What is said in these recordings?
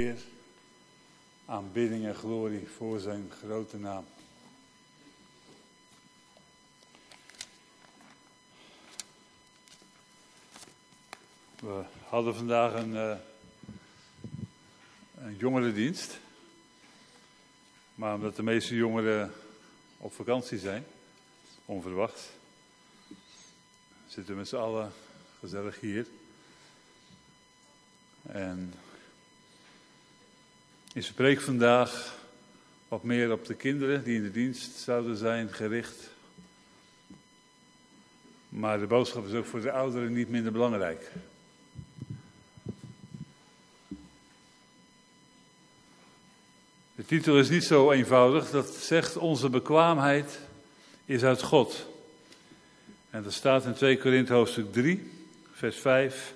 Heer, aanbidding en glorie voor zijn grote naam. We hadden vandaag een, uh, een jongerendienst. Maar omdat de meeste jongeren op vakantie zijn, onverwacht, zitten we met z'n allen gezellig hier. En ik spreek vandaag wat meer op de kinderen die in de dienst zouden zijn gericht. Maar de boodschap is ook voor de ouderen niet minder belangrijk. De titel is niet zo eenvoudig. Dat zegt onze bekwaamheid is uit God. En dat staat in 2 Korinthe hoofdstuk 3, vers 5.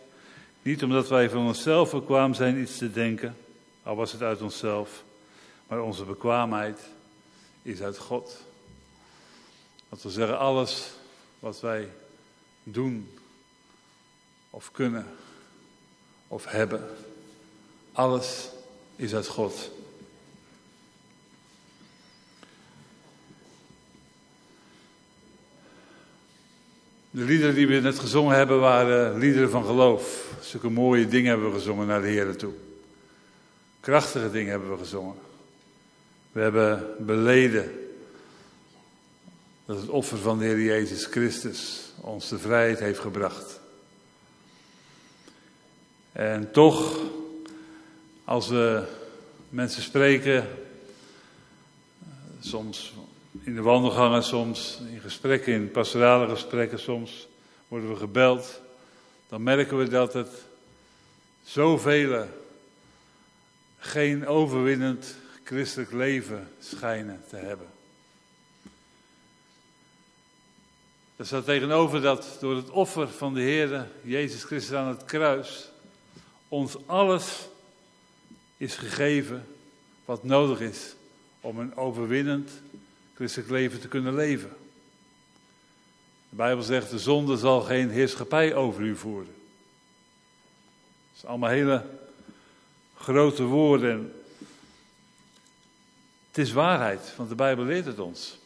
Niet omdat wij van onszelf bekwaam zijn iets te denken, al was het uit onszelf, maar onze bekwaamheid is uit God. Dat wil zeggen, alles wat wij doen of kunnen of hebben, alles is uit God. De liederen die we net gezongen hebben waren liederen van geloof. Zulke mooie dingen hebben we gezongen naar de Heer toe. Krachtige dingen hebben we gezongen. We hebben beleden dat het offer van de Heer Jezus Christus ons de vrijheid heeft gebracht. En toch, als we mensen spreken, soms in de wandelgangen, soms in gesprekken, in pastorale gesprekken, soms worden we gebeld, dan merken we dat het zoveel geen overwinnend christelijk leven schijnen te hebben. Er staat tegenover dat door het offer van de Heer Jezus Christus aan het kruis ons alles is gegeven wat nodig is om een overwinnend christelijk leven te kunnen leven. De Bijbel zegt, de zonde zal geen heerschappij over u voeren. Dat zijn allemaal hele grote woorden. Het is waarheid, want de Bijbel leert het ons.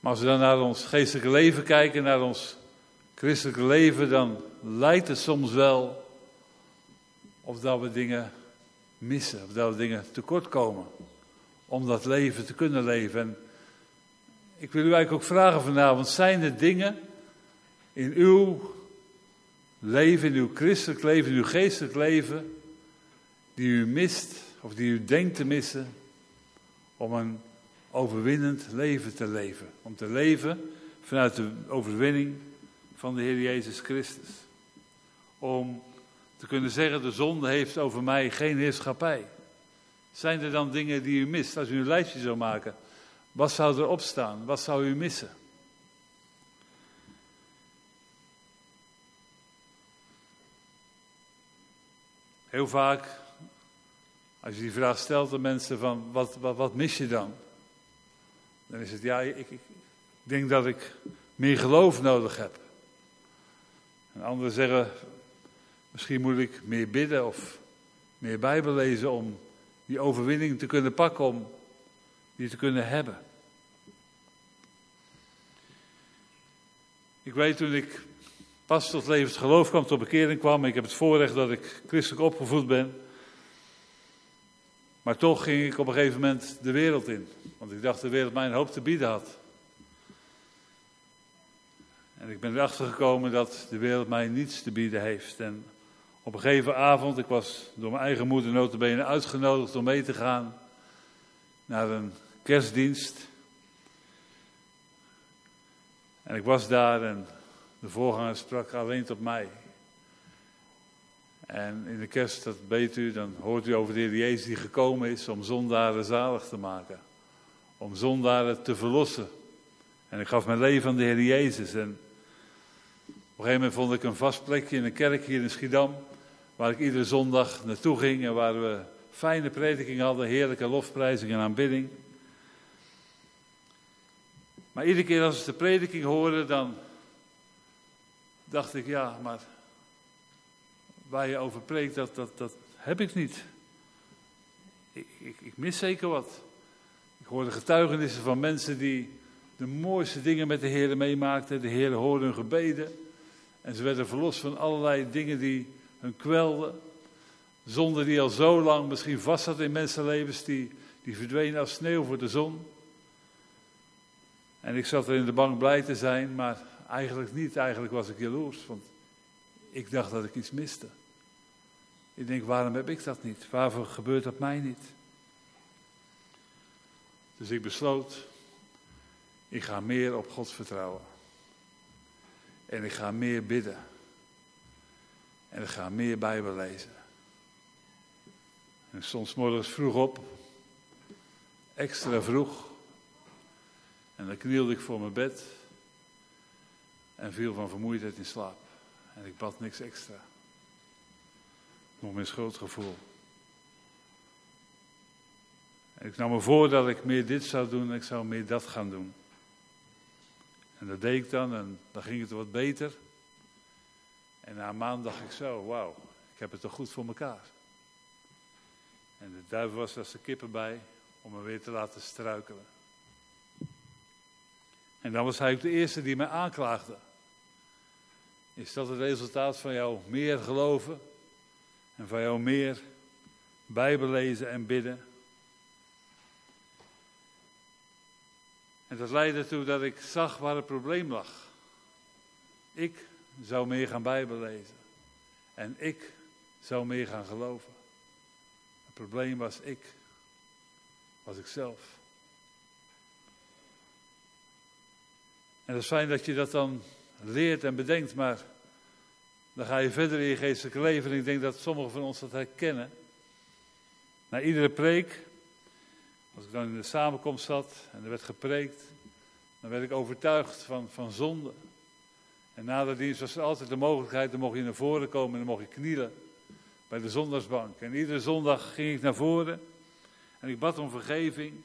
Maar als we dan naar ons geestelijke leven kijken, naar ons christelijke leven, dan lijkt het soms wel of dat we dingen missen, of dat we dingen tekort komen om dat leven te kunnen leven. En ik wil u eigenlijk ook vragen vanavond, zijn er dingen in uw leven, in uw christelijk leven, in uw geestelijk leven, die u mist of die u denkt te missen om een overwinnend leven te leven? Om te leven vanuit de overwinning van de Heer Jezus Christus. Om te kunnen zeggen, de zonde heeft over mij geen heerschappij. Zijn er dan dingen die u mist? Als u een lijstje zou maken, wat zou erop staan? Wat zou u missen? Heel vaak, als je die vraag stelt aan mensen van wat, wat, mis je dan? Dan is het ja, ik, ik denk dat ik meer geloof nodig heb. En anderen zeggen, misschien moet ik meer bidden of meer Bijbel lezen om die overwinning te kunnen pakken, om die te kunnen hebben. Ik weet toen ik pas tot levensgeloof geloof kwam, tot bekering kwam, ik heb het voorrecht dat ik christelijk opgevoed ben. Maar toch ging ik op een gegeven moment de wereld in. Want ik dacht de wereld mij een hoop te bieden had. En ik ben erachter gekomen dat de wereld mij niets te bieden heeft. En op een gegeven avond, ik was door mijn eigen moeder notabene uitgenodigd om mee te gaan naar een kerstdienst. En ik was daar en de voorganger sprak alleen tot mij. En in de kerst, dat weet u, dan hoort u over de Heer Jezus die gekomen is om zondaren zalig te maken. Om zondaren te verlossen. En ik gaf mijn leven aan de Heer Jezus. En op een gegeven moment vond ik een vast plekje in een kerk hier in Schiedam. Waar ik iedere zondag naartoe ging en waar we fijne predikingen hadden, heerlijke lofprijzing en aanbidding. Maar iedere keer als ik de prediking hoorde, dan dacht ik, ja, maar waar je over preekt, dat, dat, dat heb ik niet. Ik, ik, ik mis zeker wat. Ik hoorde getuigenissen van mensen die de mooiste dingen met de Heer meemaakten. De Heer hoorde hun gebeden. En ze werden verlost van allerlei dingen die hun kwelden. Zonde die al zo lang misschien vast zat in mensenlevens, die, die verdwenen als sneeuw voor de zon. En ik zat er in de bank blij te zijn, maar eigenlijk niet. Eigenlijk was ik jaloers, want ik dacht dat ik iets miste. Ik denk, waarom heb ik dat niet? Waarvoor gebeurt dat mij niet? Dus ik besloot, ik ga meer op God vertrouwen. En ik ga meer bidden. En ik ga meer Bijbel lezen. En soms morgens vroeg op, extra vroeg. En dan knielde ik voor mijn bed en viel van vermoeidheid in slaap. En ik bad niks extra. Nog meer schuldgevoel. En ik nam me voor dat ik meer dit zou doen en ik zou meer dat gaan doen. En dat deed ik dan en dan ging het wat beter. En na een maand dacht ik zo, wauw, ik heb het toch goed voor elkaar. En de duivel was als de kippen bij om me weer te laten struikelen. En dan was hij ook de eerste die mij aanklaagde. Is dat het resultaat van jouw meer geloven en van jouw meer Bijbel lezen en bidden? En dat leidde ertoe dat ik zag waar het probleem lag. Ik zou meer gaan Bijbel lezen. En ik zou meer gaan geloven. Het probleem was ik. Was ik zelf. En het is fijn dat je dat dan leert en bedenkt, maar dan ga je verder in je geestelijke leven. En ik denk dat sommigen van ons dat herkennen. Na iedere preek, als ik dan in de samenkomst zat en er werd gepreekt, dan werd ik overtuigd van, van zonde. En na de dienst was er altijd de mogelijkheid, dan mocht je naar voren komen en dan mocht je knielen bij de zondagsbank. En iedere zondag ging ik naar voren en ik bad om vergeving.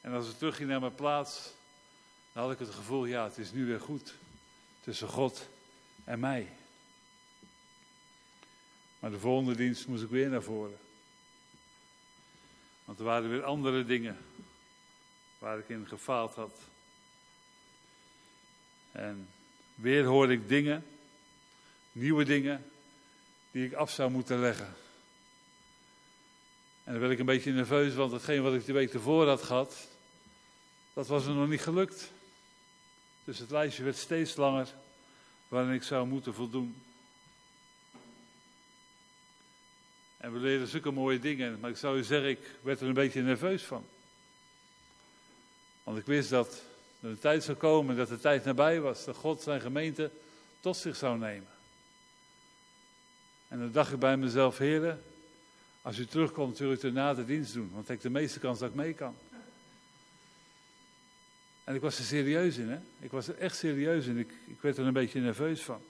En als ik terugging naar mijn plaats, dan had ik het gevoel, ja, het is nu weer goed tussen God en mij. Maar de volgende dienst moest ik weer naar voren. Want er waren weer andere dingen waar ik in gefaald had. En weer hoorde ik dingen, nieuwe dingen, die ik af zou moeten leggen. En dan werd ik een beetje nerveus, want hetgeen wat ik de week tevoren had gehad, dat was er nog niet gelukt. Dus het lijstje werd steeds langer waarin ik zou moeten voldoen. En we leerden zulke mooie dingen, maar ik zou je zeggen, ik werd er een beetje nerveus van. Want ik wist dat er een tijd zou komen, dat de tijd nabij was, dat God zijn gemeente tot zich zou nemen. En dan dacht ik bij mezelf, heren, als u terugkomt, zul u na de dienst doen, want ik heb de meeste kans dat ik mee kan. En ik was er serieus in, hè? Ik was er echt serieus in. Ik, ik werd er een beetje nerveus van.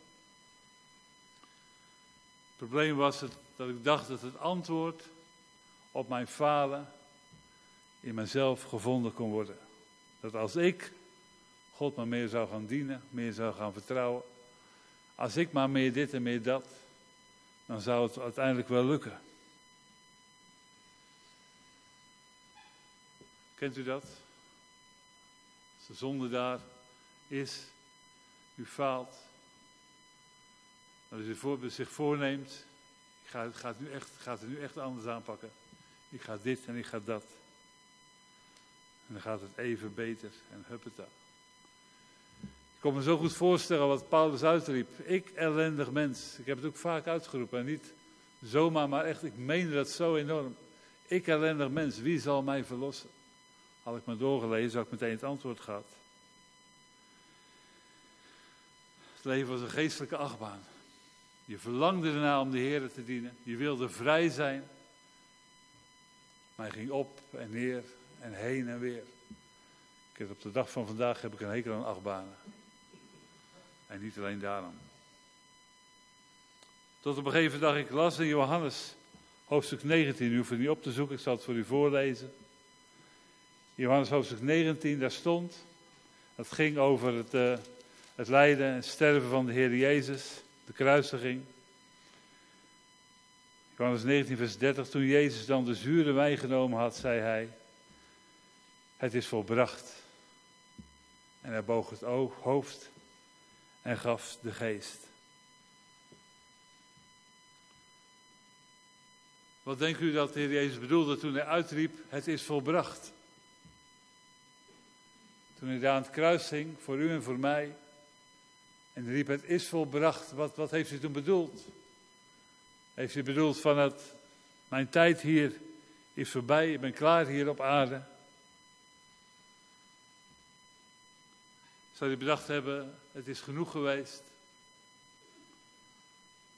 Het probleem was het, dat ik dacht dat het antwoord op mijn falen in mezelf gevonden kon worden. Dat als ik God maar meer zou gaan dienen, meer zou gaan vertrouwen, als ik maar meer dit en meer dat, dan zou het uiteindelijk wel lukken. Kent u dat? Als de zonde daar is, u faalt, dat u zich voorneemt, ik ga, het nu echt, ga het nu echt anders aanpakken. Ik ga dit en ik ga dat. En dan gaat het even beter en huppeta. Ik kon me zo goed voorstellen wat Paulus uitriep. Ik ellendig mens. Ik heb het ook vaak uitgeroepen. En niet zomaar, maar echt, ik meende dat zo enorm. Ik ellendig mens, wie zal mij verlossen? Had ik maar doorgelezen, had ik meteen het antwoord gehad. Het leven was een geestelijke achtbaan. Je verlangde ernaar om de Heer te dienen. Je wilde vrij zijn. Maar hij ging op en neer en heen en weer. Ik op de dag van vandaag heb ik een hekel aan achtbanen. En niet alleen daarom. Tot op een gegeven dag ik las in Johannes, hoofdstuk 19. U hoeft het niet op te zoeken, ik zal het voor u voorlezen. Johannes hoofdstuk 19, daar stond. Het ging over het, uh, het lijden en sterven van de Heer Jezus, de kruisiging. Johannes 19, vers 30. Toen Jezus dan de zure wijn genomen had, zei hij: Het is volbracht. En hij boog het hoofd en gaf de geest. Wat denkt u dat de Heer Jezus bedoelde toen hij uitriep: Het is volbracht? Toen hij daar aan het kruis hing, voor u en voor mij, en riep: Het is volbracht. Wat, wat heeft hij toen bedoeld? Heeft hij bedoeld van het, mijn tijd hier is voorbij, ik ben klaar hier op aarde? Zou hij bedacht hebben, het is genoeg geweest?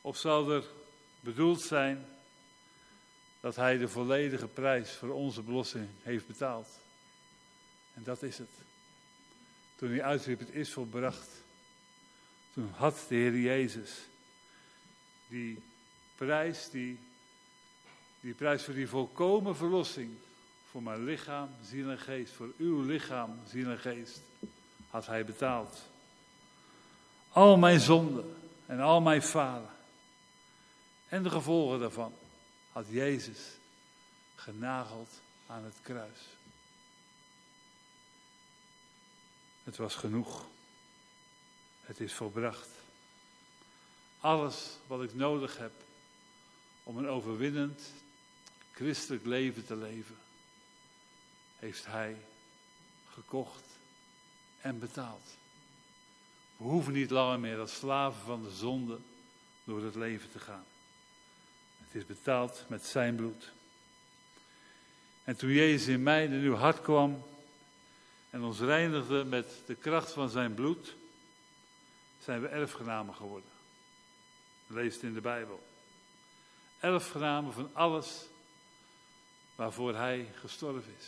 Of zou er bedoeld zijn dat hij de volledige prijs voor onze belossing heeft betaald? En dat is het. Toen hij uitriep, het is volbracht. Toen had de Heer Jezus die prijs, die, die prijs voor die volkomen verlossing. Voor mijn lichaam, ziel en geest. Voor uw lichaam, ziel en geest. Had hij betaald. Al mijn zonden en al mijn falen. En de gevolgen daarvan had Jezus genageld aan het kruis. Het was genoeg. Het is volbracht. Alles wat ik nodig heb om een overwinnend christelijk leven te leven, heeft Hij gekocht en betaald. We hoeven niet langer meer als slaven van de zonde door het leven te gaan. Het is betaald met Zijn bloed. En toen Jezus in mij in uw hart kwam en ons reinigde met de kracht van Zijn bloed, zijn we erfgenamen geworden. Leest in de Bijbel erfgenamen van alles waarvoor hij gestorven is.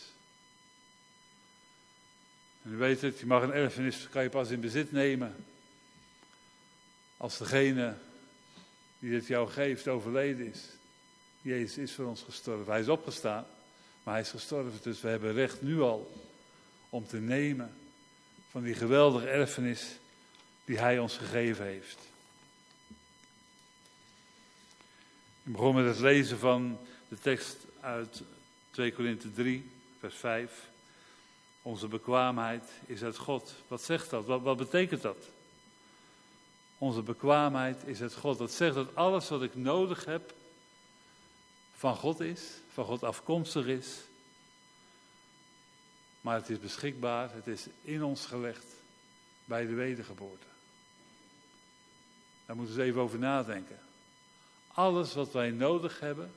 En u weet het, je mag een erfenis, kan je pas in bezit nemen als degene die het jou geeft overleden is. Jezus is voor ons gestorven. Hij is opgestaan, maar hij is gestorven. Dus we hebben recht nu al om te nemen van die geweldige erfenis die hij ons gegeven heeft. Ik begon met het lezen van de tekst uit 2 Korinthe 3, vers 5. Onze bekwaamheid is uit God. Wat zegt dat? Wat, wat betekent dat? Onze bekwaamheid is uit God. Dat zegt dat alles wat ik nodig heb van God is, van God afkomstig is. Maar het is beschikbaar, het is in ons gelegd bij de wedergeboorte. Daar moeten we eens even over nadenken. Alles wat wij nodig hebben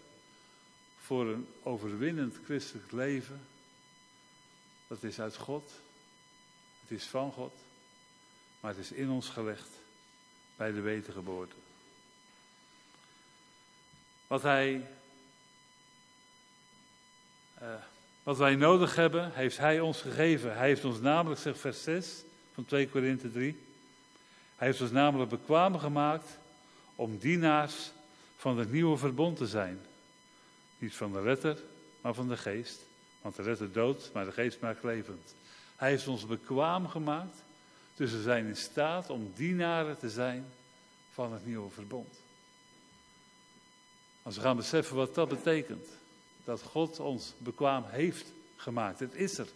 voor een overwinnend christelijk leven, dat is uit God. Het is van God. Maar het is in ons gelegd bij de wedergeboorte. Wat hij. Uh, wat wij nodig hebben, heeft Hij ons gegeven. Hij heeft ons namelijk, zegt vers 6 van 2 Korinthe 3, Hij heeft ons namelijk bekwaam gemaakt om dienaars van het nieuwe verbond te zijn. Niet van de retter, maar van de geest. Want de retter dood, maar de geest maakt levend. Hij heeft ons bekwaam gemaakt, dus we zijn in staat om dienaren te zijn van het nieuwe verbond. Als we gaan beseffen wat dat betekent, dat God ons bekwaam heeft gemaakt, het is er.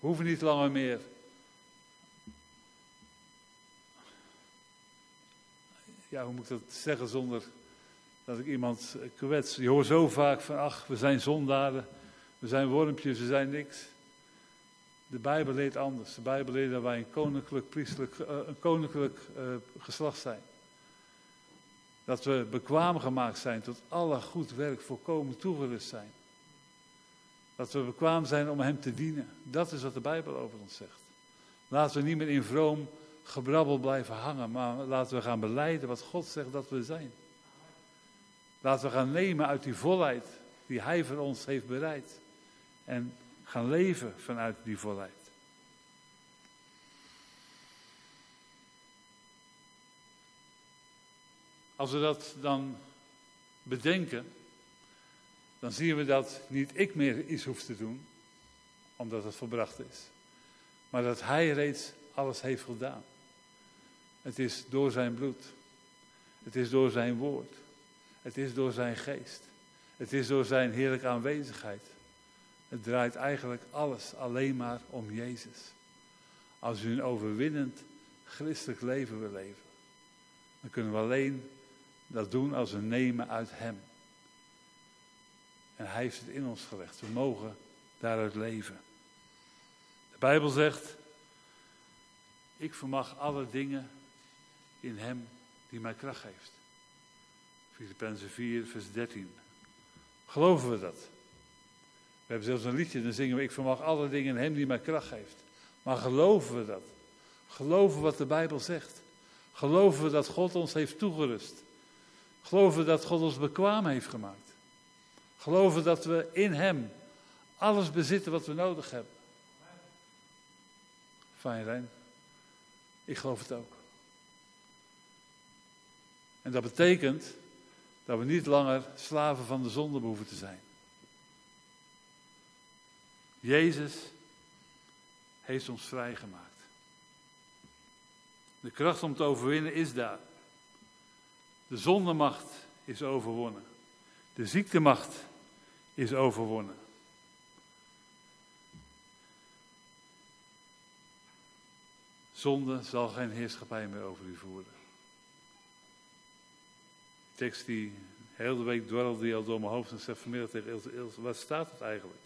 We hoeven niet langer meer ja, hoe moet ik dat zeggen zonder dat ik iemand kwets. Je hoort zo vaak van, ach, we zijn zondaren, we zijn wormpjes, we zijn niks. De Bijbel leert anders. De Bijbel leert dat wij een koninklijk, priestelijk, uh, een koninklijk uh, geslacht zijn. Dat we bekwaam gemaakt zijn tot alle goed werk volkomen toegerust zijn. Dat we bekwaam zijn om Hem te dienen. Dat is wat de Bijbel over ons zegt. Laten we niet meer in vroom gebrabbel blijven hangen, maar laten we gaan beleiden wat God zegt dat we zijn. Laten we gaan nemen uit die volheid die Hij voor ons heeft bereid. En gaan leven vanuit die volheid. Als we dat dan bedenken, dan zien we dat niet ik meer iets hoef te doen, omdat het volbracht is. Maar dat Hij reeds alles heeft gedaan. Het is door zijn bloed. Het is door zijn woord. Het is door zijn geest. Het is door zijn heerlijke aanwezigheid. Het draait eigenlijk alles alleen maar om Jezus. Als u een overwinnend christelijk leven wil leven, dan kunnen we alleen dat doen als we nemen uit Hem. En Hij heeft het in ons gelegd. We mogen daaruit leven. De Bijbel zegt, ik vermag alle dingen in Hem die mij kracht geeft. Filippenzen 4, vers 13. Geloven we dat? We hebben zelfs een liedje, dan zingen we, ik vermag alle dingen in Hem die mij kracht geeft. Maar geloven we dat? Geloven we wat de Bijbel zegt? Geloven we dat God ons heeft toegerust? Geloven dat God ons bekwaam heeft gemaakt? Geloven dat we in Hem alles bezitten wat we nodig hebben? Fijn, Rijn. Ik geloof het ook. En dat betekent dat we niet langer slaven van de zonde behoeven te zijn. Jezus heeft ons vrijgemaakt. De kracht om te overwinnen is daar. De zondemacht is overwonnen. De ziektemacht is overwonnen. Zonde zal geen heerschappij meer over u voeren. De tekst die heel de week dwarrelde die al door mijn hoofd en zei vanmiddag tegen Ilse, Ilse, wat staat het eigenlijk?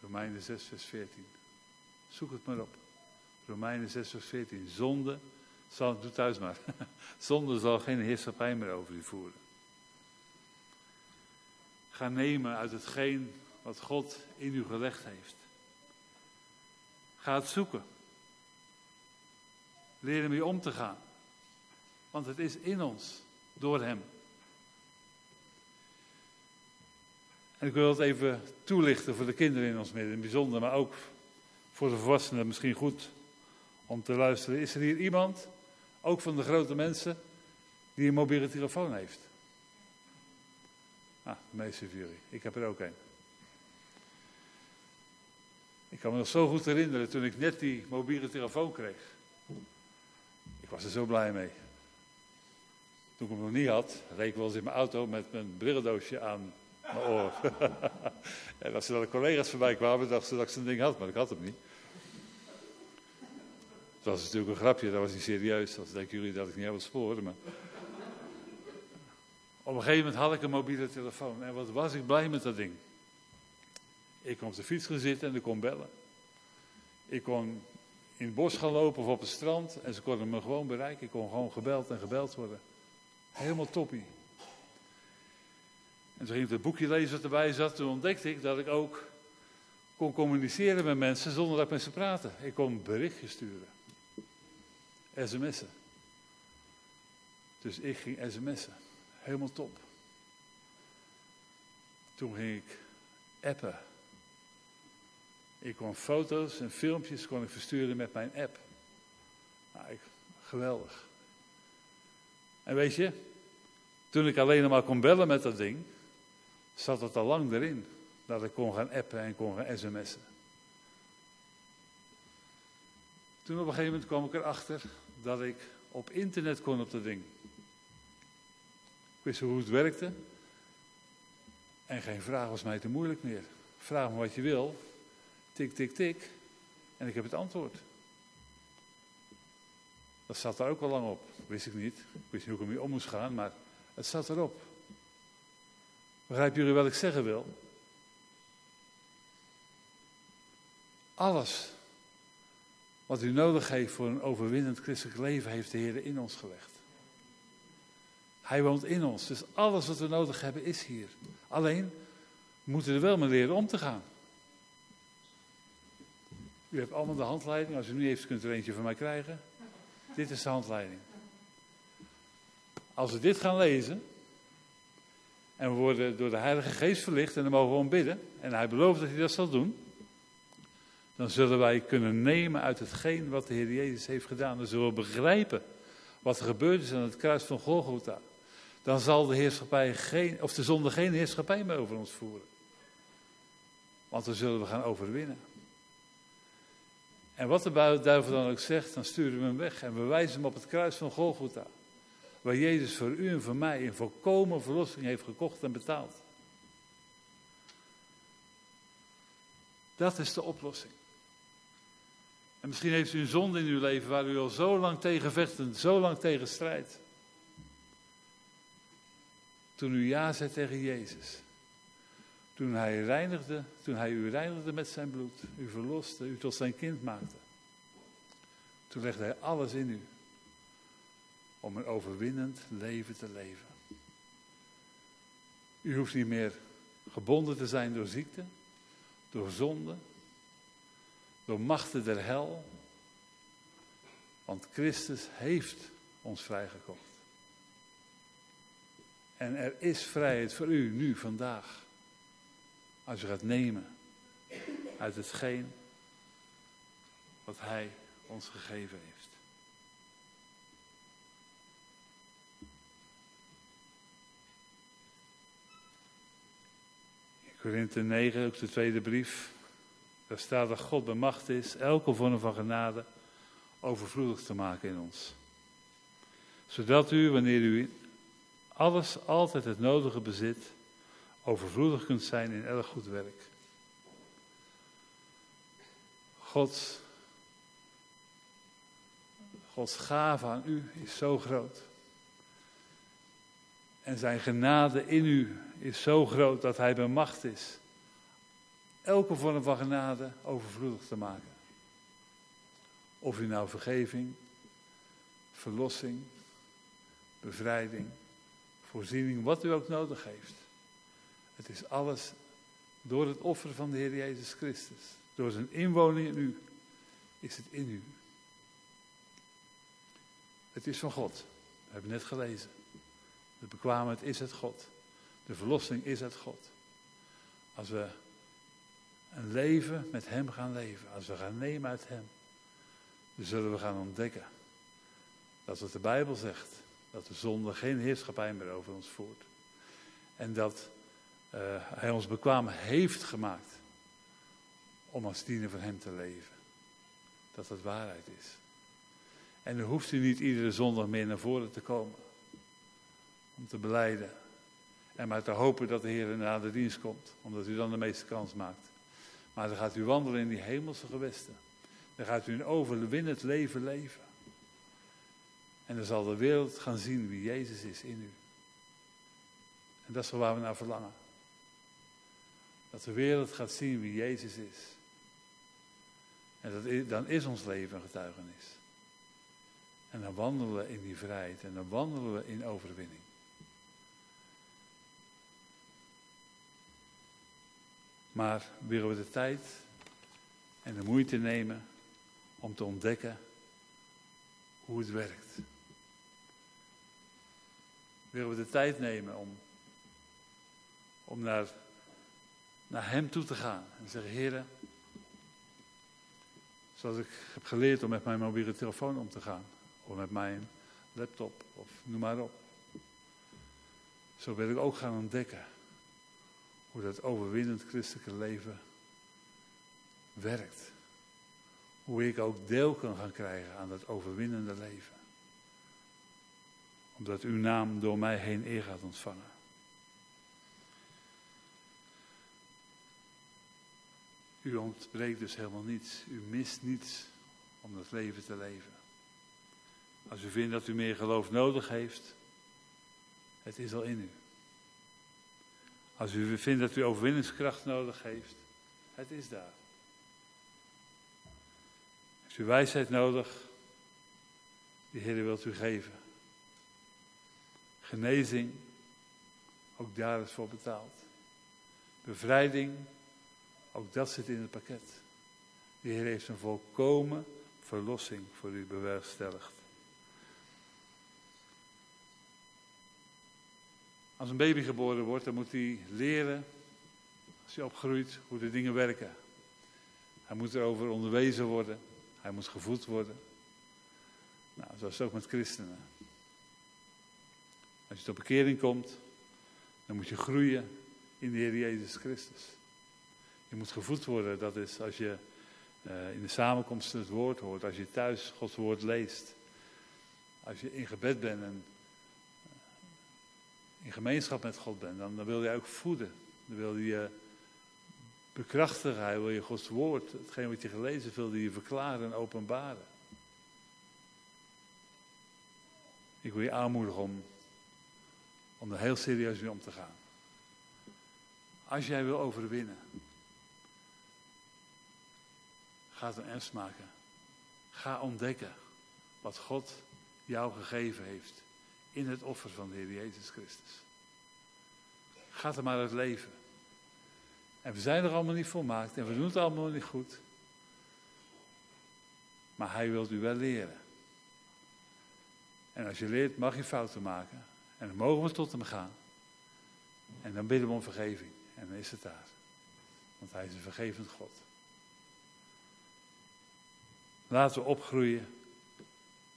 Romeinen 6 vers 14. Zoek het maar op. Romeinen 6 vers 14. Zonde zal, doe thuis maar. Zonde zal geen heerschappij meer over u voeren. Ga nemen uit hetgeen wat God in u gelegd heeft. Ga het zoeken. Leer ermee om te gaan. Want het is in ons, door Hem. En ik wil het even toelichten voor de kinderen in ons midden, in bijzonder, maar ook voor de volwassenen misschien goed om te luisteren. Is er hier iemand, ook van de grote mensen, die een mobiele telefoon heeft? Ah, de meeste. Ik heb er ook een. Ik kan me nog zo goed herinneren toen ik net die mobiele telefoon kreeg. Ik was er zo blij mee. Toen ik hem nog niet had, reed ik wel eens in mijn auto met mijn brillendoosje aan mijn oor. en als er dan collega's voorbij kwamen, dachten ze dat ik zo'n ding had, maar ik had hem niet. Het was natuurlijk een grapje, dat was niet serieus. Dat denken jullie dat ik niet heb sporen, maar... Op een gegeven moment had ik een mobiele telefoon. En wat was ik blij met dat ding. Ik kon op de fiets gaan zitten en ik kon bellen. Ik kon in het bos gaan lopen of op het strand. En ze konden me gewoon bereiken. Ik kon gewoon gebeld en gebeld worden. Helemaal toppie. En toen ging ik het boekje lezen wat erbij zat. Toen ontdekte ik dat ik ook kon communiceren met mensen zonder dat ik met ze. Ik kon berichtjes sturen sms'en. Dus ik ging sms'en. Helemaal top. Toen ging ik appen. Ik kon foto's en filmpjes kon ik versturen met mijn app. Nou, ik, geweldig. En weet je, toen ik alleen maar kon bellen met dat ding, zat het al lang erin. Dat ik kon gaan appen en kon gaan sms'en. Toen op een gegeven moment kwam ik erachter dat ik op internet kon op dat ding. Ik wist hoe het werkte. En geen vraag was mij te moeilijk meer. Vraag me wat je wil. Tik, tik, tik. En ik heb het antwoord. Dat zat er ook al lang op. Wist ik niet. Ik wist niet hoe ik ermee om moest gaan, maar het zat erop. Begrijpen jullie wat ik zeggen wil? Alles wat u nodig heeft voor een overwinnend christelijk leven, heeft de Heer in ons gelegd. Hij woont in ons, dus alles wat we nodig hebben is hier. Alleen moeten we er wel mee leren om te gaan. U hebt allemaal de handleiding, als u nu heeft, kunt u er eentje van mij krijgen. Dit is de handleiding. Als we dit gaan lezen, en we worden door de Heilige Geest verlicht en dan mogen we bidden, en hij belooft dat hij dat zal doen, dan zullen wij kunnen nemen uit hetgeen wat de Heer Jezus heeft gedaan. Dan zullen we begrijpen wat er gebeurd is aan het kruis van Golgotha. Dan zal de heerschappij geen, of de zonde geen heerschappij meer over ons voeren. Want dan zullen we gaan overwinnen. En wat de duivel dan ook zegt, dan sturen we hem weg en we wijzen hem op het kruis van Golgotha. waar Jezus voor u en voor mij een volkomen verlossing heeft gekocht en betaald. Dat is de oplossing. En misschien heeft u een zonde in uw leven waar u al zo lang tegen vecht en zo lang tegen strijdt. Toen u ja zei tegen Jezus. Toen hij, reinigde, toen hij u reinigde met zijn bloed, u verloste, u tot zijn kind maakte. Toen legde hij alles in u om een overwinnend leven te leven. U hoeft niet meer gebonden te zijn door ziekte, door zonde, door machten der hel. Want Christus heeft ons vrijgekocht. En er is vrijheid voor u nu, vandaag. Als u gaat nemen uit hetgeen wat Hij ons gegeven heeft. In Korinthe 9, ook de tweede brief. Daar staat dat God bemacht is elke vorm van genade overvloedig te maken in ons. Zodat u, wanneer u alles altijd het nodige bezit, overvloedig kunt zijn in elk goed werk. Gods, Gods gave aan u is zo groot. En zijn genade in u is zo groot dat hij bij macht is elke vorm van genade overvloedig te maken. Of u nou vergeving, verlossing, bevrijding, voorziening, wat u ook nodig heeft. Het is alles door het offer van de Heer Jezus Christus. Door zijn inwoning in u is het in u. Het is van God. We hebben net gelezen. De bekwaamheid is het God. De verlossing is het God. Als we een leven met Hem gaan leven, als we gaan nemen uit Hem, dan zullen we gaan ontdekken dat wat de Bijbel zegt, dat de zonde geen heerschappij meer over ons voert. En dat uh, Hij ons bekwaam heeft gemaakt om als diener van Hem te leven. Dat dat waarheid is. En dan hoeft u niet iedere zondag meer naar voren te komen. Om te beleiden. En maar te hopen dat de Heer na de dienst komt. Omdat u dan de meeste kans maakt. Maar dan gaat u wandelen in die hemelse gewesten. Dan gaat u een overwinnend leven leven. En dan zal de wereld gaan zien wie Jezus is in u. En dat is waar we naar verlangen. Dat de wereld gaat zien wie Jezus is. En dat dan is ons leven een getuigenis. En dan wandelen we in die vrijheid en dan wandelen we in overwinning. Maar willen we de tijd en de moeite nemen om te ontdekken hoe het werkt. Willen we de tijd nemen om, om naar, naar Hem toe te gaan en zeggen, Heer, zoals ik heb geleerd om met mijn mobiele telefoon om te gaan, of met mijn laptop, of noem maar op. Zo wil ik ook gaan ontdekken hoe dat overwinnend christelijke leven werkt. Hoe ik ook deel kan gaan krijgen aan dat overwinnende leven. Omdat uw naam door mij heen eer gaat ontvangen. U ontbreekt dus helemaal niets. U mist niets om dat leven te leven. Als u vindt dat u meer geloof nodig heeft, het is al in u. Als u vindt dat u overwinningskracht nodig heeft, het is daar. Heeft u wijsheid nodig, die Heer wilt u geven. Genezing, ook daar is voor betaald. Bevrijding, ook dat zit in het pakket. De Heer heeft een volkomen verlossing voor u bewerkstelligd. Als een baby geboren wordt, dan moet hij leren, als hij opgroeit, hoe de dingen werken. Hij moet erover onderwezen worden. Hij moet gevoed worden. Nou, zo is het ook met christenen. Als je tot bekering komt, dan moet je groeien in de Heer Jezus Christus. Je moet gevoed worden, dat is als je uh, in de samenkomst het woord hoort, als je thuis Gods woord leest. Als je in gebed bent en in gemeenschap met God bent, dan, dan wil je ook voeden. Dan wil je bekrachtigen, hij wil je Gods woord, hetgeen wat je gelezen wil je verklaren en openbaren. Ik wil je aanmoedigen om, om er heel serieus mee om te gaan. Als jij wil overwinnen, ga het een ernst maken. Ga ontdekken wat God jou gegeven heeft in het offer van de Heer Jezus Christus. Ga er maar uit leven. En we zijn er allemaal niet volmaakt en we doen het allemaal niet goed. Maar Hij wil u wel leren. En als je leert, mag je fouten maken. En dan mogen we tot hem gaan. En dan bidden we om vergeving. En dan is het daar. Want hij is een vergevend God. Laten we opgroeien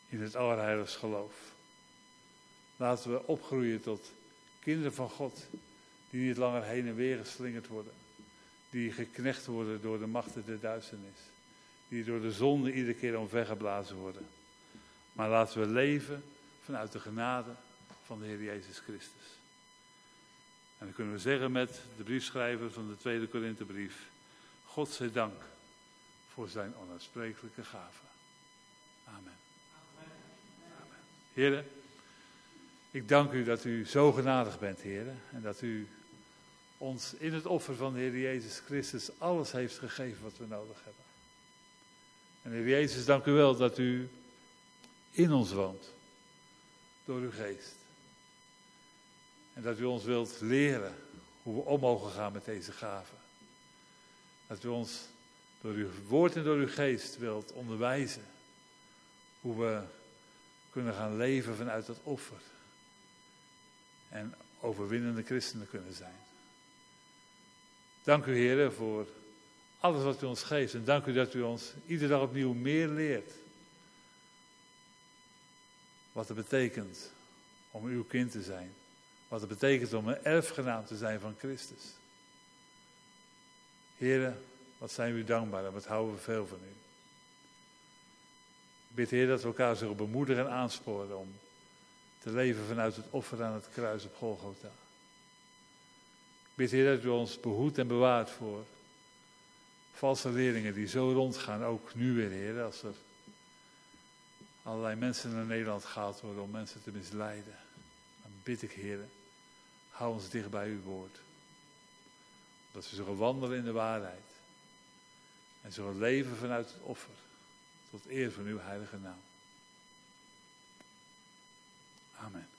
in het allerheiligste geloof. Laten we opgroeien tot kinderen van God. Die niet langer heen en weer geslingerd worden. Die geknecht worden door de machten der duisternis. Die door de zonde iedere keer omvergeblazen worden. Maar laten we leven vanuit de genade van de Heer Jezus Christus. En dan kunnen we zeggen met de briefschrijver van de tweede Korinthebrief. God zij dank voor zijn onuitsprekelijke gave. Amen. Amen. Heren, ik dank u dat u zo genadig bent, heren. En dat u ons in het offer van de Heer Jezus Christus alles heeft gegeven wat we nodig hebben. En Heer Jezus, dank u wel dat u in ons woont. Door uw geest. En dat u ons wilt leren hoe we om mogen gaan met deze gaven. Dat u ons door uw woord en door uw geest wilt onderwijzen. Hoe we kunnen gaan leven vanuit dat offer. En overwinnende christenen kunnen zijn. Dank u, Heer, voor alles wat u ons geeft. En dank u dat u ons iedere dag opnieuw meer leert. Wat het betekent om uw kind te zijn. Wat het betekent om een erfgenaam te zijn van Christus. Heren, wat zijn we u dankbaar en wat houden we veel van u. Ik bid Heer dat we elkaar zullen bemoedigen en aansporen om te leven vanuit het offer aan het kruis op Golgotha. Ik bid Heer dat u ons behoedt en bewaart voor valse leerlingen die zo rondgaan, ook nu weer Heer, als er allerlei mensen naar Nederland gehaald worden om mensen te misleiden. Dan bid ik, Heer, hou ons dicht bij uw woord. Dat we zullen wandelen in de waarheid. En zullen leven vanuit het offer. Tot eer van uw heilige naam. Amen.